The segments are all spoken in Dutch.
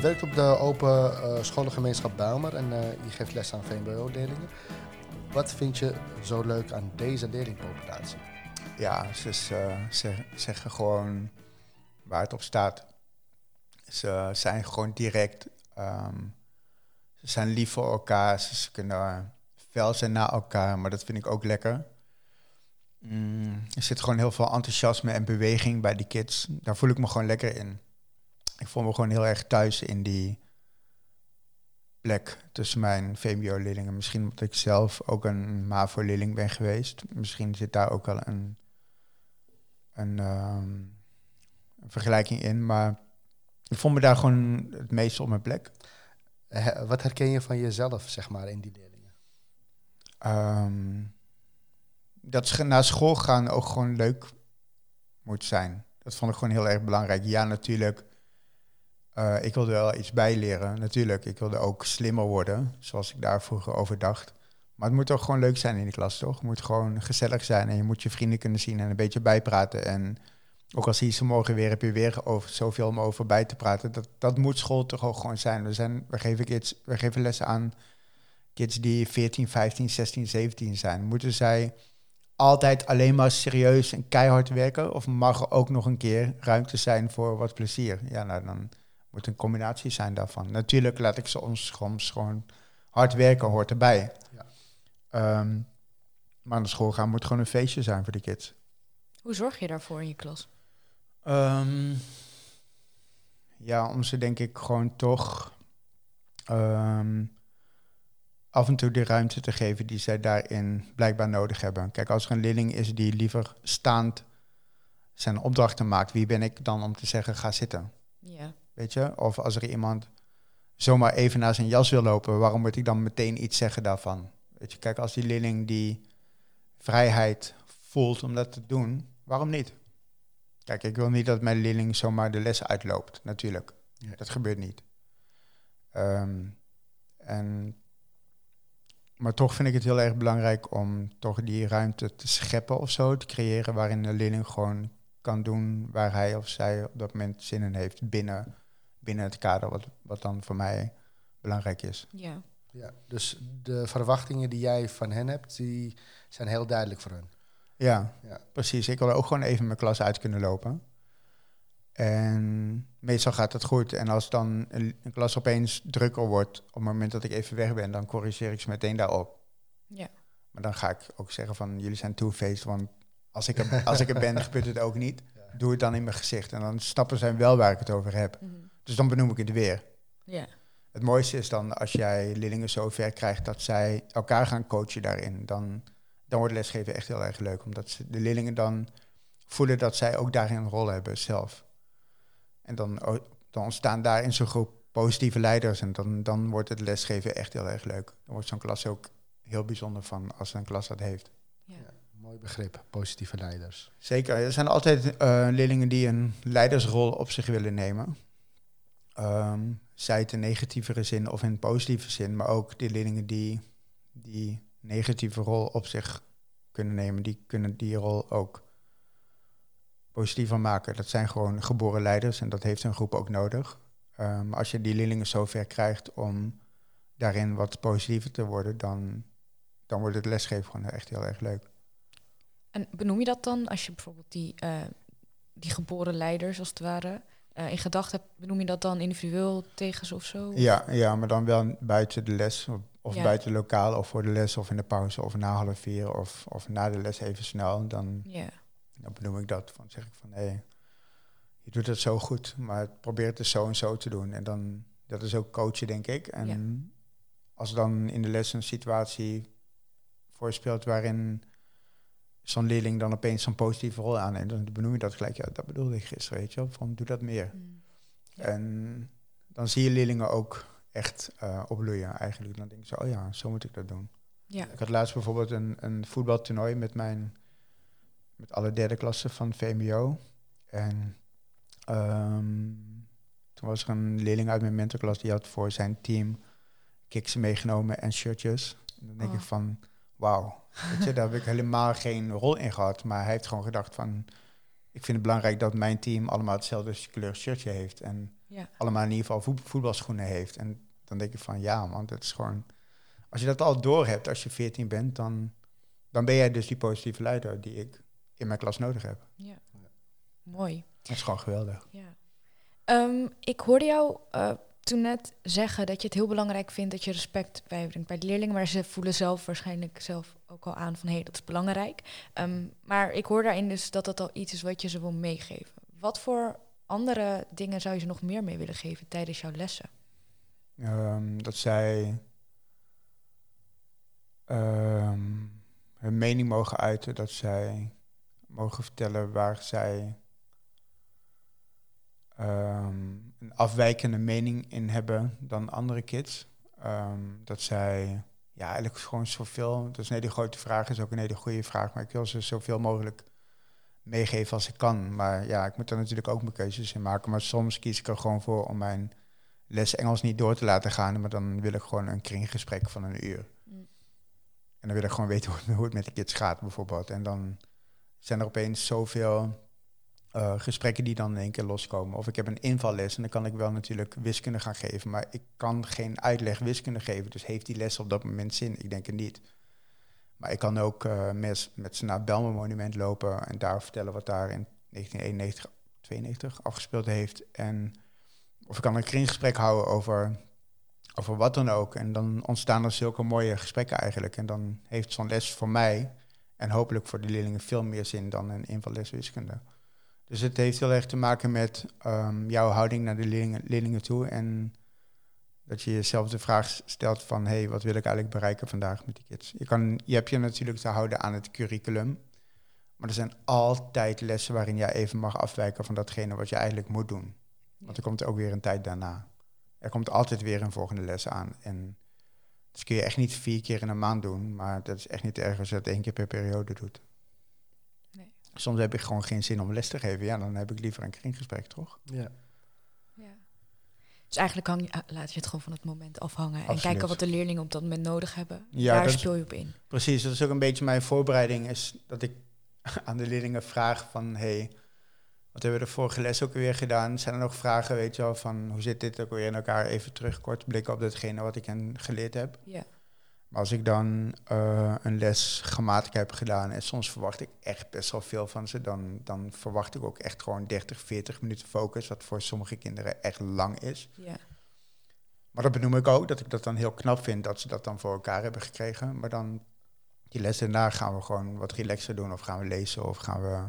Je werkt op de open uh, scholengemeenschap Bijlmer en uh, je geeft les aan VMBO-leerlingen. Wat vind je zo leuk aan deze leerlingpopulatie? Ja, ze, ze zeggen gewoon waar het op staat. Ze zijn gewoon direct. Um, ze zijn lief voor elkaar. Ze kunnen fel zijn naar elkaar, maar dat vind ik ook lekker. Mm, er zit gewoon heel veel enthousiasme en beweging bij die kids. Daar voel ik me gewoon lekker in. Ik voel me gewoon heel erg thuis in die plek tussen mijn VMBO-leerlingen. Misschien omdat ik zelf ook een MAVO-leerling ben geweest. Misschien zit daar ook wel een, een, um, een vergelijking in. Maar ik voel me daar gewoon het meest op mijn plek. Wat herken je van jezelf, zeg maar, in die leerlingen? Um, dat naar school gaan ook gewoon leuk moet zijn. Dat vond ik gewoon heel erg belangrijk. Ja, natuurlijk. Uh, ik wilde wel iets bijleren, natuurlijk. Ik wilde ook slimmer worden, zoals ik daar vroeger over dacht. Maar het moet toch gewoon leuk zijn in de klas, toch? Het moet gewoon gezellig zijn en je moet je vrienden kunnen zien en een beetje bijpraten. En ook als zie ze morgen weer, heb je weer over, zoveel om over bij te praten. Dat, dat moet school toch ook gewoon zijn. We, zijn, we, geven, kids, we geven lessen aan kids die 14, 15, 16, 17 zijn. Moeten zij altijd alleen maar serieus en keihard werken? Of mag er ook nog een keer ruimte zijn voor wat plezier? Ja, nou, dan moet een combinatie zijn daarvan. Natuurlijk laat ik soms, soms gewoon hard werken, hoort erbij. Ja. Um, maar naar school gaan moet gewoon een feestje zijn voor de kids. Hoe zorg je daarvoor in je klas? Um, ja, om ze denk ik gewoon toch um, af en toe de ruimte te geven die zij daarin blijkbaar nodig hebben. Kijk, als er een leerling is die liever staand zijn opdrachten maakt, wie ben ik dan om te zeggen ga zitten? Ja. Weet je? Of als er iemand zomaar even naar zijn jas wil lopen, waarom moet ik dan meteen iets zeggen daarvan? Weet je, kijk, als die leerling die vrijheid voelt om dat te doen, waarom niet? Kijk, ik wil niet dat mijn leerling zomaar de les uitloopt, natuurlijk. Dat gebeurt niet. Um, en maar toch vind ik het heel erg belangrijk om toch die ruimte te scheppen of zo, te creëren waarin de leerling gewoon kan doen waar hij of zij op dat moment zin in heeft binnen, binnen het kader wat, wat dan voor mij belangrijk is. Ja. ja. Dus de verwachtingen die jij van hen hebt, die zijn heel duidelijk voor hen. Ja, ja. precies. Ik wil ook gewoon even mijn klas uit kunnen lopen. En meestal gaat het goed. En als dan een, klas opeens drukker wordt, op het moment dat ik even weg ben, dan corrigeer ik ze meteen daarop. Ja. Maar dan ga ik ook zeggen van, jullie zijn two-faced, want als ik, er, als ik er ben, gebeurt het ook niet. Doe het dan in mijn gezicht. En dan stappen zij wel waar ik het over heb. Mhm. Dus dan benoem ik het weer. Ja. Het mooiste is dan als jij leerlingen zo ver krijgt dat zij elkaar gaan coachen daarin. Dan, dan wordt lesgeven echt heel erg leuk. Omdat ze, de leerlingen dan voelen dat zij ook daarin een rol hebben zelf. En dan, dan ontstaan daar in zo'n groep positieve leiders. En dan, dan wordt het lesgeven echt heel erg leuk. Dan wordt zo'n klas ook heel bijzonder van als een klas dat heeft. Ja. mooi begrip, positieve leiders. Zeker, er zijn altijd uh, leerlingen die een leidersrol op zich willen nemen. Um, zij het in negatievere zin of in positieve zin, maar ook die leerlingen die die negatieve rol op zich kunnen nemen, die kunnen die rol ook positiever maken. Dat zijn gewoon geboren leiders en dat heeft een groep ook nodig. Um, als je die leerlingen zover krijgt om daarin wat positiever te worden, dan, dan wordt het lesgeven gewoon echt heel erg leuk. En benoem je dat dan als je bijvoorbeeld die, uh, die geboren leiders als het ware uh, in gedachten benoem je dat dan individueel tegen ze of zo? Ja, ja, maar dan wel buiten de les of, of ja. buiten lokaal of voor de les of in de pauze of na half vier of, of na de les even snel. Dan, ja dan benoem ik dat. Van zeg ik van hé, hey, je doet het zo goed, maar probeer het dus zo en zo te doen. En dan, dat is ook coachen, denk ik. En als dan in de les een situatie voorspeelt waarin zo'n leerling dan opeens zo'n positieve rol aanneemt, dan benoem je dat gelijk. Ja, dat bedoelde ik gisteren, weet je wel. Van doe dat meer. Mm. En dan zie je leerlingen ook echt uh, opbloeien eigenlijk. Dan denk je zo, oh ja, zo moet ik dat doen. Ja. Ik had laatst bijvoorbeeld een, een voetbaltoernooi met mijn met alle derde klassen van VMBO. En um, toen was er een leerling uit mijn mentorklas die had voor zijn team kiksen meegenomen en shirtjes. En dan denk ik oh. van, wauw, daar heb ik helemaal geen rol in gehad. Maar hij heeft gewoon gedacht van, ik vind het belangrijk dat mijn team allemaal hetzelfde kleur shirtje heeft. En Ja. allemaal in ieder geval voet- voetbalschoenen heeft. En dan denk ik van ja, man, dat is gewoon. Als je dat al door hebt als je 14 bent, dan, dan ben jij dus die positieve leider die ik in mijn klas nodig heb. ja. Mooi. Dat is gewoon geweldig. Ja. Ehm, ik hoorde jou eh, toen net zeggen dat je het heel belangrijk vindt dat je respect bijbrengt bij de leerlingen, maar ze voelen zelf waarschijnlijk zelf ook al aan van hé, hey, dat is belangrijk. Ehm, maar ik hoor daarin dus dat dat al iets is wat je ze wil meegeven. Wat voor andere dingen zou je ze nog meer mee willen geven tijdens jouw lessen? Ehm, dat zij ehm, hun mening mogen uiten, dat zij mogen vertellen waar zij ehm, een afwijkende mening in hebben dan andere kids. Ehm, dat zij, ja, eigenlijk gewoon zoveel, dat is een hele grote vraag, is ook een hele goede vraag, maar ik wil ze zoveel mogelijk meegeven als ik kan. Maar ja, ik moet er natuurlijk ook mijn keuzes in maken, maar soms kies ik er gewoon voor om mijn les Engels niet door te laten gaan, maar dan wil ik gewoon een kringgesprek van een uur. Mm. En dan wil ik gewoon weten hoe, het- hoe het met de kids gaat, bijvoorbeeld. En dan zijn er opeens zoveel eh, gesprekken die dan in één keer loskomen. Of ik heb een invalles en dan kan ik wel natuurlijk wiskunde gaan geven, maar ik kan geen uitleg wiskunde geven. Dus heeft die les op dat moment zin? Ik denk het niet. Maar ik kan ook eh, met, met ze naar het Belmen Monument lopen en daar vertellen wat daar in 1991, 92 afgespeeld heeft. En of ik kan een kringgesprek houden over, over wat dan ook. En dan ontstaan er zulke mooie gesprekken eigenlijk. En dan heeft zo'n les voor mij en hopelijk voor de leerlingen veel meer zin dan een invalles wiskunde. Dus het heeft heel erg te maken met ehm, jouw houding naar de leerlingen, toe. En dat je jezelf de vraag stelt van... hé, hey, wat wil ik eigenlijk bereiken vandaag met die kids? Je, kan, je hebt je natuurlijk te houden aan het curriculum. Maar er zijn altijd lessen waarin jij even mag afwijken... van datgene wat je eigenlijk moet doen. Want er komt ook weer een tijd daarna. Er komt altijd weer een volgende les aan. En dat kun je echt niet vier keer in een maand doen. Maar dat is echt niet erg als je dat één keer per periode doet. Soms heb ik gewoon geen zin om les te geven. Ja, dan heb ik liever een kringgesprek, toch? Ja. Ja. Dus eigenlijk hang je, ah, laat je het gewoon van het moment afhangen en kijken wat de leerlingen op dat moment nodig hebben. Ja, Daar speel je op in. Precies, dat is ook een beetje mijn voorbereiding. Is dat ik aan de leerlingen vraag van... hey, wat hebben we de vorige les ook weer gedaan? Zijn er nog vragen, weet je wel, van hoe zit dit ook weer in elkaar? Even terug kort blikken op datgene wat ik hen geleerd heb. Ja. Maar als ik dan eh, een les grammatica heb gedaan en soms verwacht ik echt best wel veel van ze, dan, dan verwacht ik ook echt gewoon 30, 40 minuten focus, wat voor sommige kinderen echt lang is. Ja. Maar dat benoem ik ook, dat ik dat dan heel knap vind dat ze dat dan voor elkaar hebben gekregen. Maar dan die les daarna gaan we gewoon wat relaxer doen of gaan we lezen of gaan we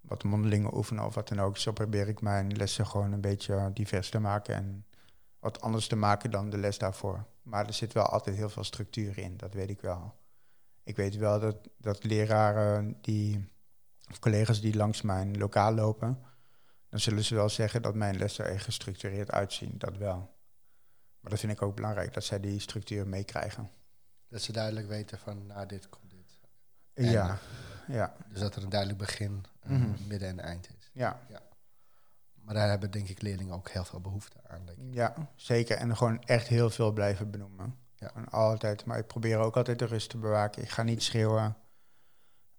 wat mondelingen oefenen of wat dan ook. Zo probeer ik mijn lessen gewoon een beetje divers te maken en wat anders te maken dan de les daarvoor. Maar er zit wel altijd heel veel structuur in, dat weet ik wel. Ik weet wel dat, dat leraren die, of collega's die langs mijn lokaal lopen, dan zullen ze wel zeggen dat mijn lessen er gestructureerd uitzien, dat wel. Maar dat vind ik ook belangrijk, dat zij die structuur meekrijgen. Dat ze duidelijk weten van, nou, dit komt dit. En- Ja, ja, Dus dat er een duidelijk begin, eh, Mhm. midden en eind is. ja, Maar daar hebben denk ik leerlingen ook heel veel behoefte aan. Denk ik. ja, zeker. En gewoon echt heel veel blijven benoemen. Ja. Gewoon altijd, maar ik probeer ook altijd de rust te bewaken. Ik ga niet schreeuwen.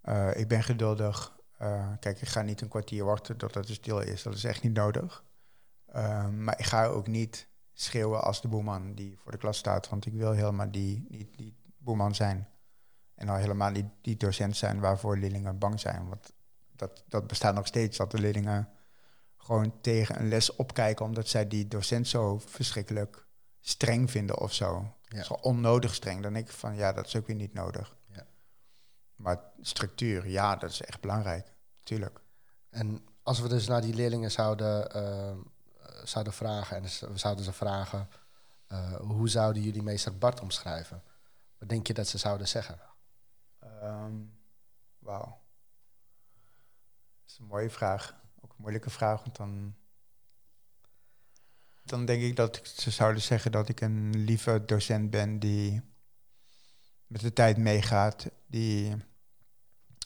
Eh, ik ben geduldig. Eh, kijk, ik ga niet een kwartier wachten totdat het stil is. Dat is echt niet nodig. Eh, maar ik ga ook niet schreeuwen als de boeman die voor de klas staat. Want ik wil helemaal die, die, die boeman zijn. En al helemaal niet die docent zijn waarvoor leerlingen bang zijn. Want dat, dat bestaat nog steeds, dat de leerlingen gewoon tegen een les opkijken... omdat zij die docent zo verschrikkelijk streng vinden of zo. Ja. Zo onnodig streng. Dan denk ik van, ja, dat is ook weer niet nodig. Ja. Maar structuur, ja, dat is echt belangrijk. Tuurlijk. En als we dus naar die leerlingen zouden, eh, zouden vragen, en we zouden ze vragen, eh, hoe zouden jullie meester Bart omschrijven? Wat denk je dat ze zouden zeggen? Ehm, Wauw. Dat is een mooie vraag. Moeilijke vraag, want dan... Dan denk ik dat ze zouden zeggen dat ik een lieve docent ben die met de tijd meegaat, die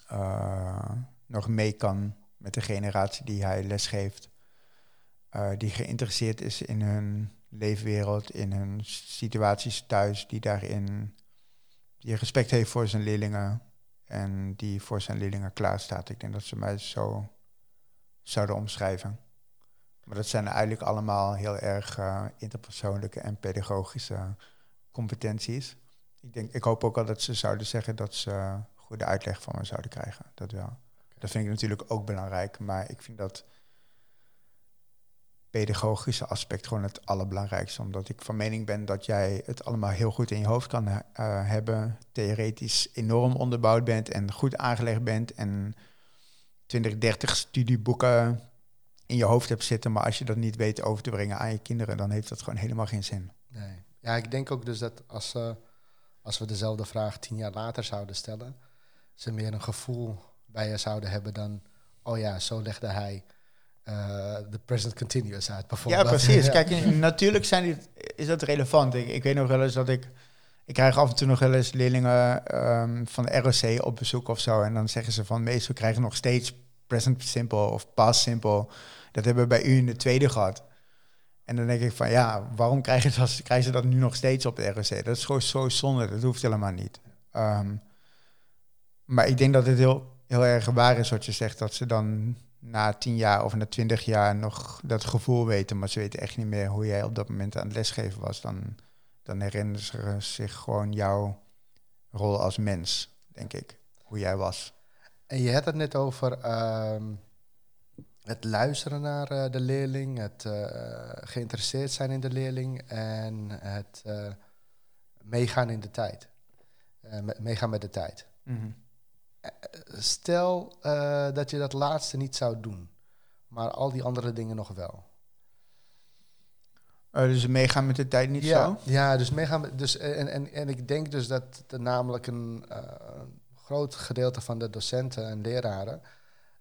eh, nog mee kan met de generatie die hij lesgeeft, eh, die geïnteresseerd is in hun leefwereld, in hun situaties thuis, die daarin die respect heeft voor zijn leerlingen en die voor zijn leerlingen klaar staat. Ik denk dat ze mij zo zouden omschrijven. Maar dat zijn eigenlijk allemaal heel erg uh, interpersoonlijke en pedagogische competenties. Ik, denk, ik hoop ook al dat ze zouden zeggen dat ze goede uitleg van me zouden krijgen. Dat wel. Dat vind ik natuurlijk ook belangrijk, maar ik vind dat pedagogische aspect gewoon het allerbelangrijkste. Omdat ik van mening ben dat jij het allemaal heel goed in je hoofd kan uh, hebben, theoretisch enorm onderbouwd bent en goed aangelegd bent en 20, 30 studieboeken in je hoofd hebt zitten, maar als je dat niet weet over te brengen aan je kinderen, dan heeft dat gewoon helemaal geen zin. Nee. Ja, ik denk ook dus dat als, uh, als we dezelfde vraag tien jaar later zouden stellen, ze meer een gevoel bij je zouden hebben dan, oh ja, zo legde hij uh, de present continuous uit bijvoorbeeld. Ja, precies. Kijk, natuurlijk zijn die, is dat relevant. Ik, ik weet nog wel eens dat ik... Ik krijg af en toe nog wel eens leerlingen um, van de ROC op bezoek of zo. En dan zeggen ze van, meestal krijgen nog steeds present simple of past simple. Dat hebben we bij u in de tweede gehad. En dan denk ik van, ja, waarom krijgen ze krijgen ze dat nu nog steeds op de ROC? Dat is gewoon zo zonde, dat hoeft helemaal niet. Um, maar ik denk dat het heel, heel erg waar is wat je zegt, dat ze dan na tien jaar of na twintig jaar nog dat gevoel weten, maar ze weten echt niet meer hoe jij op dat moment aan het lesgeven was, dan, dan herinneren ze zich gewoon jouw rol als mens, denk ik, hoe jij was. En je had het net over ehm, het luisteren naar uh, de leerling, het uh, geïnteresseerd zijn in de leerling en het uh, meegaan in de tijd. meegaan met de tijd. Mm -hmm stel dat je dat laatste niet zou doen, maar al die andere dingen nog wel. Uh, dus meegaan met de tijd niet ja, zo? Ja, dus meegaan met, dus, en, en, en ik denk dus dat er namelijk een uh, groot gedeelte van de docenten en leraren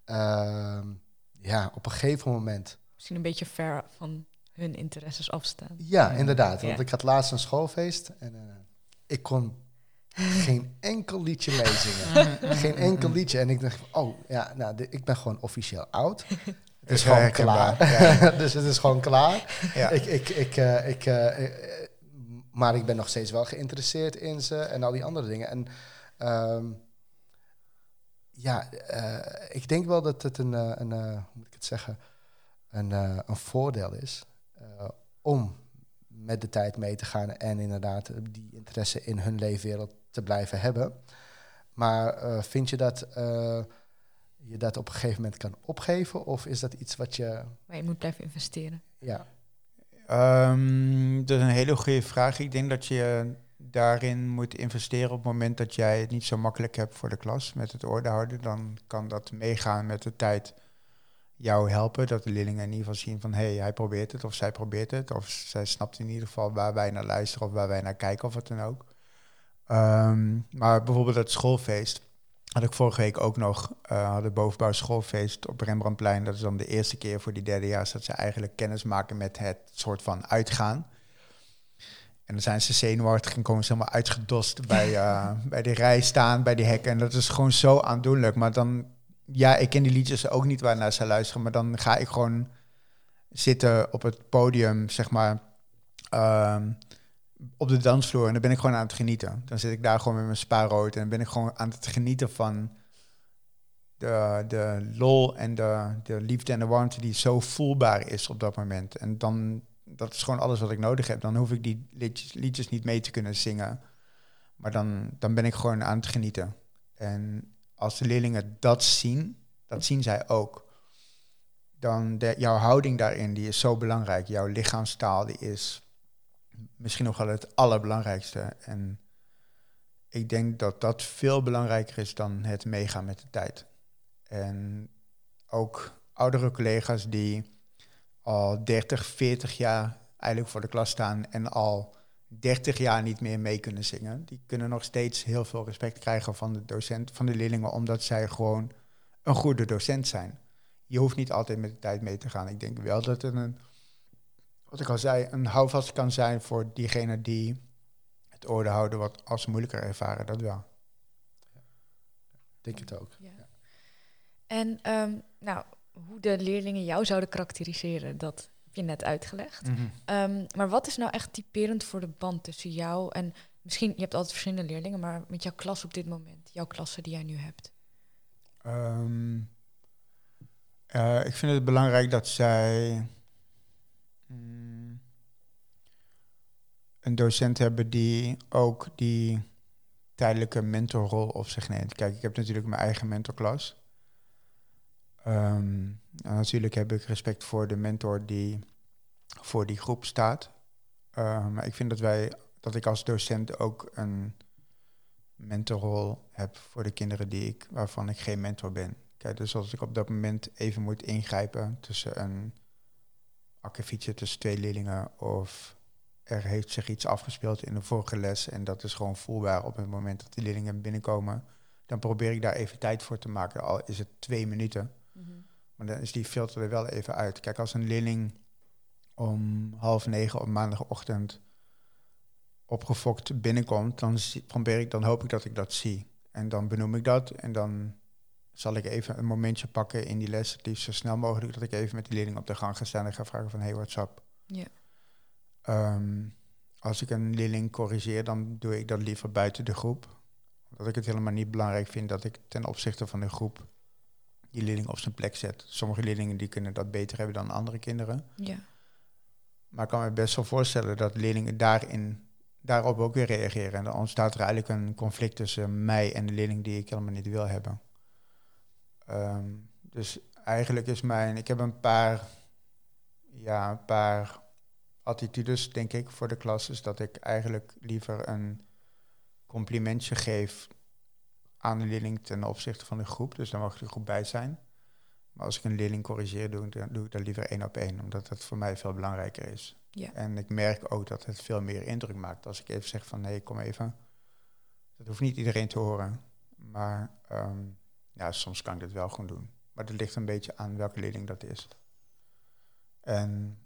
ehm, ja, op een gegeven moment. Misschien een beetje ver van hun interesses afstaan. Ja, inderdaad. Want ik had laatst een schoolfeest en ik kon geen enkel liedje meezingen. geen enkel liedje. En ik dacht, oh ja, nou, ik ben gewoon officieel oud. Het is gewoon klaar. dus het is gewoon klaar. Ja. Ik, ik, ik, uh, ik, uh, maar ik ben nog steeds wel geïnteresseerd in ze en al die andere dingen. En um, ja, uh, ik denk wel dat het een, een hoe moet ik het zeggen, een, een voordeel is om met de tijd mee te gaan en inderdaad die interesse in hun leefwereld te blijven hebben. Maar vind je dat je dat op een gegeven moment kan opgeven? Of is dat iets wat je... Maar je moet blijven investeren. Ja. Um, dat is een hele goede vraag. Ik denk dat je daarin moet investeren op het moment dat jij het niet zo makkelijk hebt voor de klas met het orde houden. Dan kan dat meegaan met de tijd jou helpen. Dat de leerlingen in ieder geval zien van hé, hey, hij probeert het of zij probeert het. Of zij snapt in ieder geval waar wij naar luisteren of waar wij naar kijken of wat dan ook. Um, maar bijvoorbeeld het schoolfeest had ik vorige week ook nog. Uh, hadden bovenbouw schoolfeest op Rembrandtplein. Dat is dan de eerste keer voor die derdejaars dat ze eigenlijk kennis maken met het soort van uitgaan. En dan zijn ze zenuwachtig en komen ze helemaal uitgedost bij, uh, bij de rij staan, bij die hekken. En dat is gewoon zo aandoenlijk. Maar dan, ja, ik ken die liedjes ook niet waarnaar ze luisteren. Maar dan ga ik gewoon zitten op het podium, zeg maar. Uh, op de dansvloer en dan ben ik gewoon aan het genieten. Dan zit ik daar gewoon met mijn spaarrood en ben ik gewoon aan het genieten van de, de lol en de, de liefde en de warmte die zo voelbaar is op dat moment. En dan, dat is gewoon alles wat ik nodig heb. Dan hoef ik die liedjes, liedjes niet mee te kunnen zingen. Maar dan, dan ben ik gewoon aan het genieten. En als de leerlingen dat zien, dat zien zij ook. Dan de, jouw houding daarin, die is zo belangrijk. Jouw lichaamstaal, die is misschien nog wel het allerbelangrijkste. En ik denk dat dat veel belangrijker is dan het meegaan met de tijd. En ook oudere collega's die al 30, 40 jaar eigenlijk voor de klas staan en al 30 jaar niet meer mee kunnen zingen, die kunnen nog steeds heel veel respect krijgen van de docent, van de leerlingen, omdat zij gewoon een goede docent zijn. Je hoeft niet altijd met de tijd mee te gaan. Ik denk wel dat het een wat ik al zei, een houvast kan zijn voor diegenen die het orde houden wat als moeilijker ervaren, dat wel. Ja. Denk het ook. Ja. En um, nou, hoe de leerlingen jou zouden karakteriseren, dat heb je net uitgelegd. Mm -hmm. maar wat is nou echt typerend voor de band tussen jou en misschien, je hebt altijd verschillende leerlingen, maar met jouw klas op dit moment, jouw klasse die jij nu hebt? Um, Uh, ik vind het belangrijk dat zij mm, een docent hebben die ook die tijdelijke mentorrol op zich neemt. Kijk, ik heb natuurlijk mijn eigen mentorklas. Um, natuurlijk heb ik respect voor de mentor die voor die groep staat. Uh, maar ik vind dat wij, dat ik als docent ook een mentorrol heb voor de kinderen die ik, waarvan ik geen mentor ben. Kijk, dus als ik op dat moment even moet ingrijpen tussen een akkefietje tussen twee leerlingen of er heeft zich iets afgespeeld in de vorige les en dat is gewoon voelbaar op het moment dat die leerlingen binnenkomen, dan probeer ik daar even tijd voor te maken, al is het twee minuten. Mhm. Maar dan is die filter er wel even uit. Kijk, als een leerling om half negen op maandagochtend opgefokt binnenkomt, dan probeer ik, dan hoop ik dat ik dat zie. En dan benoem ik dat en dan zal ik even een momentje pakken in die les, het liefst zo snel mogelijk, dat ik even met die leerling op de gang ga staan en ga vragen van, hey, what's up? Ja. Ehm, als ik een leerling corrigeer, dan doe ik dat liever buiten de groep. Omdat ik het helemaal niet belangrijk vind dat ik ten opzichte van de groep die leerling op zijn plek zet. Sommige leerlingen die kunnen dat beter hebben dan andere kinderen. Ja. Maar ik kan me best wel voorstellen dat leerlingen daarin, daarop ook weer reageren. En dan ontstaat er eigenlijk een conflict tussen mij en de leerling die ik helemaal niet wil hebben. Ehm, dus eigenlijk is mijn, ik heb een paar, ja, een paar attitudes, denk ik, voor de klas. Is dat ik eigenlijk liever een complimentje geef aan de leerling ten opzichte van de groep. Dus dan mag de groep bij zijn. Maar als ik een leerling corrigeer, doe, dan doe ik dat liever één op één, omdat dat voor mij veel belangrijker is. Ja. En ik merk ook dat het veel meer indruk maakt als ik even zeg van nee, kom even. Dat hoeft niet iedereen te horen. Maar ehm, ja, soms kan ik het wel gewoon doen. Maar het ligt een beetje aan welke leerling dat is. En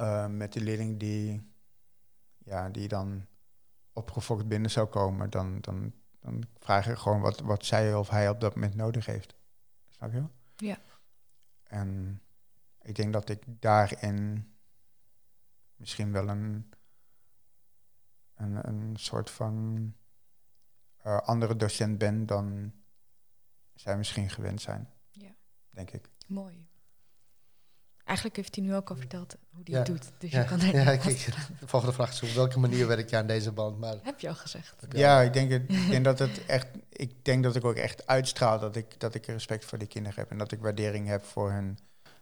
uh, met die leerling die, ja, die dan opgefokt binnen zou komen, dan, dan, dan vraag ik gewoon wat, wat zij of hij op dat moment nodig heeft. Snap je? Ja. En ik denk dat ik daarin misschien wel een, een, een soort van uh, andere docent ben dan zij misschien gewend zijn. Ja. Denk ik. Mooi. Eigenlijk heeft hij nu ook al verteld hoe hij het doet. Dus je kan ja, ik, de volgende vraag is op welke manier werk je aan deze band? Maar heb je al gezegd? Ja, ik denk, het, ik denk dat het echt. Ik denk dat ik ook echt uitstraal dat ik, dat ik respect voor die kinderen heb en dat ik waardering heb voor hun,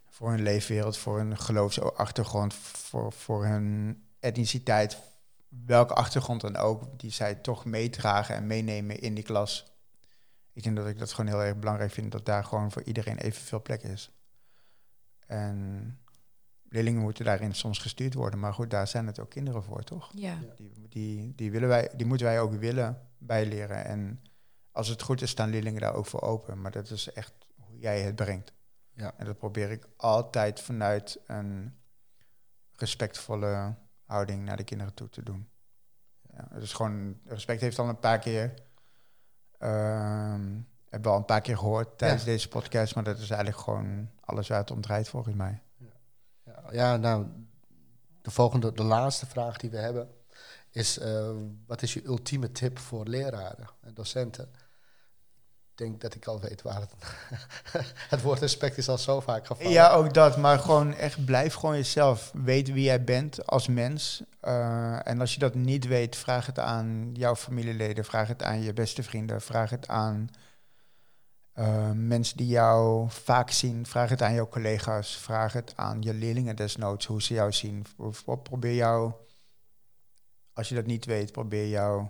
voor hun leefwereld, voor hun geloofsachtergrond, voor, voor hun etniciteit, welke achtergrond dan ook, die zij toch meedragen en meenemen in die klas. Ik denk dat ik dat gewoon heel erg belangrijk vind, dat daar gewoon voor iedereen evenveel plek is. En leerlingen moeten daarin soms gestuurd worden. Maar goed, daar zijn het ook kinderen voor, toch? Ja. Die, die, die, willen wij, die moeten wij ook willen bijleren. En als het goed is, staan leerlingen daar ook voor open. Maar dat is echt hoe jij het brengt. Ja. En dat probeer ik altijd vanuit een respectvolle houding naar de kinderen toe te doen. Ja, dus gewoon, respect heeft al een paar keer um, hebben we al een paar keer gehoord tijdens deze podcast, maar dat is eigenlijk gewoon alles waar het om draait volgens mij. Ja, ja nou, de volgende, de laatste vraag die we hebben is: uh, wat is je ultieme tip voor leraren en docenten? Ik denk dat ik al weet waar het. het woord respect is al zo vaak gevallen. Ja, ook dat. Maar gewoon echt blijf gewoon jezelf. Weet wie jij bent als mens. Uh, en als je dat niet weet, vraag het aan jouw familieleden. Vraag het aan je beste vrienden. Vraag het aan uh, mensen die jou vaak zien, vraag het aan jouw collega's, vraag het aan je leerlingen desnoods hoe ze jou zien. Probeer jou, als je dat niet weet, probeer jou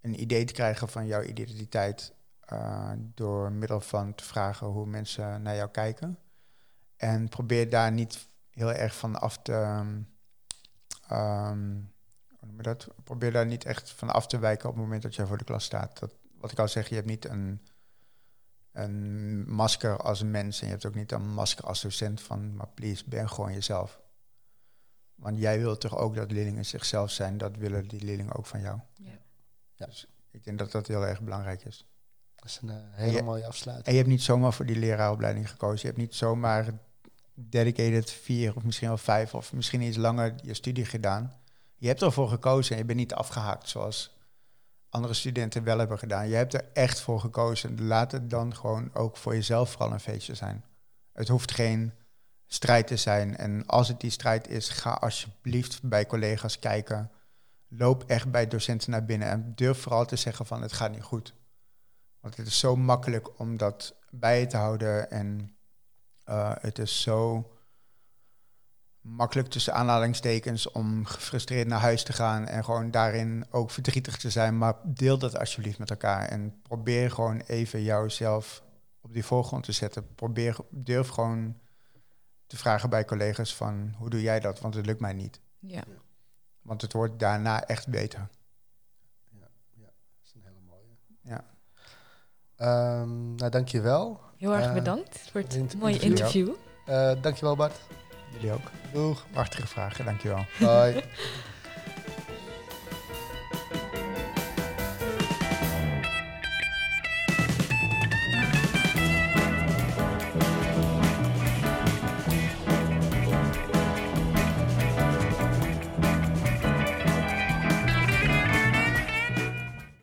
een idee te krijgen van jouw identiteit uh, door middel van te vragen hoe mensen naar jou kijken. En probeer daar niet heel erg van af te. Um, dat? Probeer daar niet echt van af te wijken op het moment dat jij voor de klas staat. Dat, wat ik al zeg, je hebt niet een een masker als een mens en je hebt ook niet een masker als docent van, maar please, ben gewoon jezelf. Want jij wilt toch ook dat leerlingen zichzelf zijn, dat willen die leerlingen ook van jou. Ja. ja. Dus ik denk dat dat heel erg belangrijk is. Dat is een uh, hele mooie afsluiting. En je hebt niet zomaar voor die leraaropleiding gekozen. Je hebt niet zomaar dedicated vier of misschien wel vijf of misschien iets langer je studie gedaan. Je hebt ervoor gekozen en je bent niet afgehaakt zoals andere studenten wel hebben gedaan. Je hebt er echt voor gekozen. Laat het dan gewoon ook voor jezelf vooral een feestje zijn. Het hoeft geen strijd te zijn. En als het die strijd is, ga alsjeblieft bij collega's kijken. Loop echt bij docenten naar binnen en durf vooral te zeggen van het gaat niet goed. Want het is zo makkelijk om dat bij te houden en uh, het is zo makkelijk tussen aanhalingstekens om gefrustreerd naar huis te gaan en gewoon daarin ook verdrietig te zijn. Maar deel dat alsjeblieft met elkaar en probeer gewoon even jouzelf op die voorgrond te zetten. Probeer, durf gewoon te vragen bij collega's van hoe doe jij dat, want het lukt mij niet. Ja. Want het wordt daarna echt beter. Ja, ja, dat is een hele mooie. Ja. Um, nou, dankjewel. Heel erg Uh, bedankt voor het mooie interview. interview. Uh, dankjewel Bart. Jullie ook. Doeg. Prachtige vragen, dankjewel. Bye.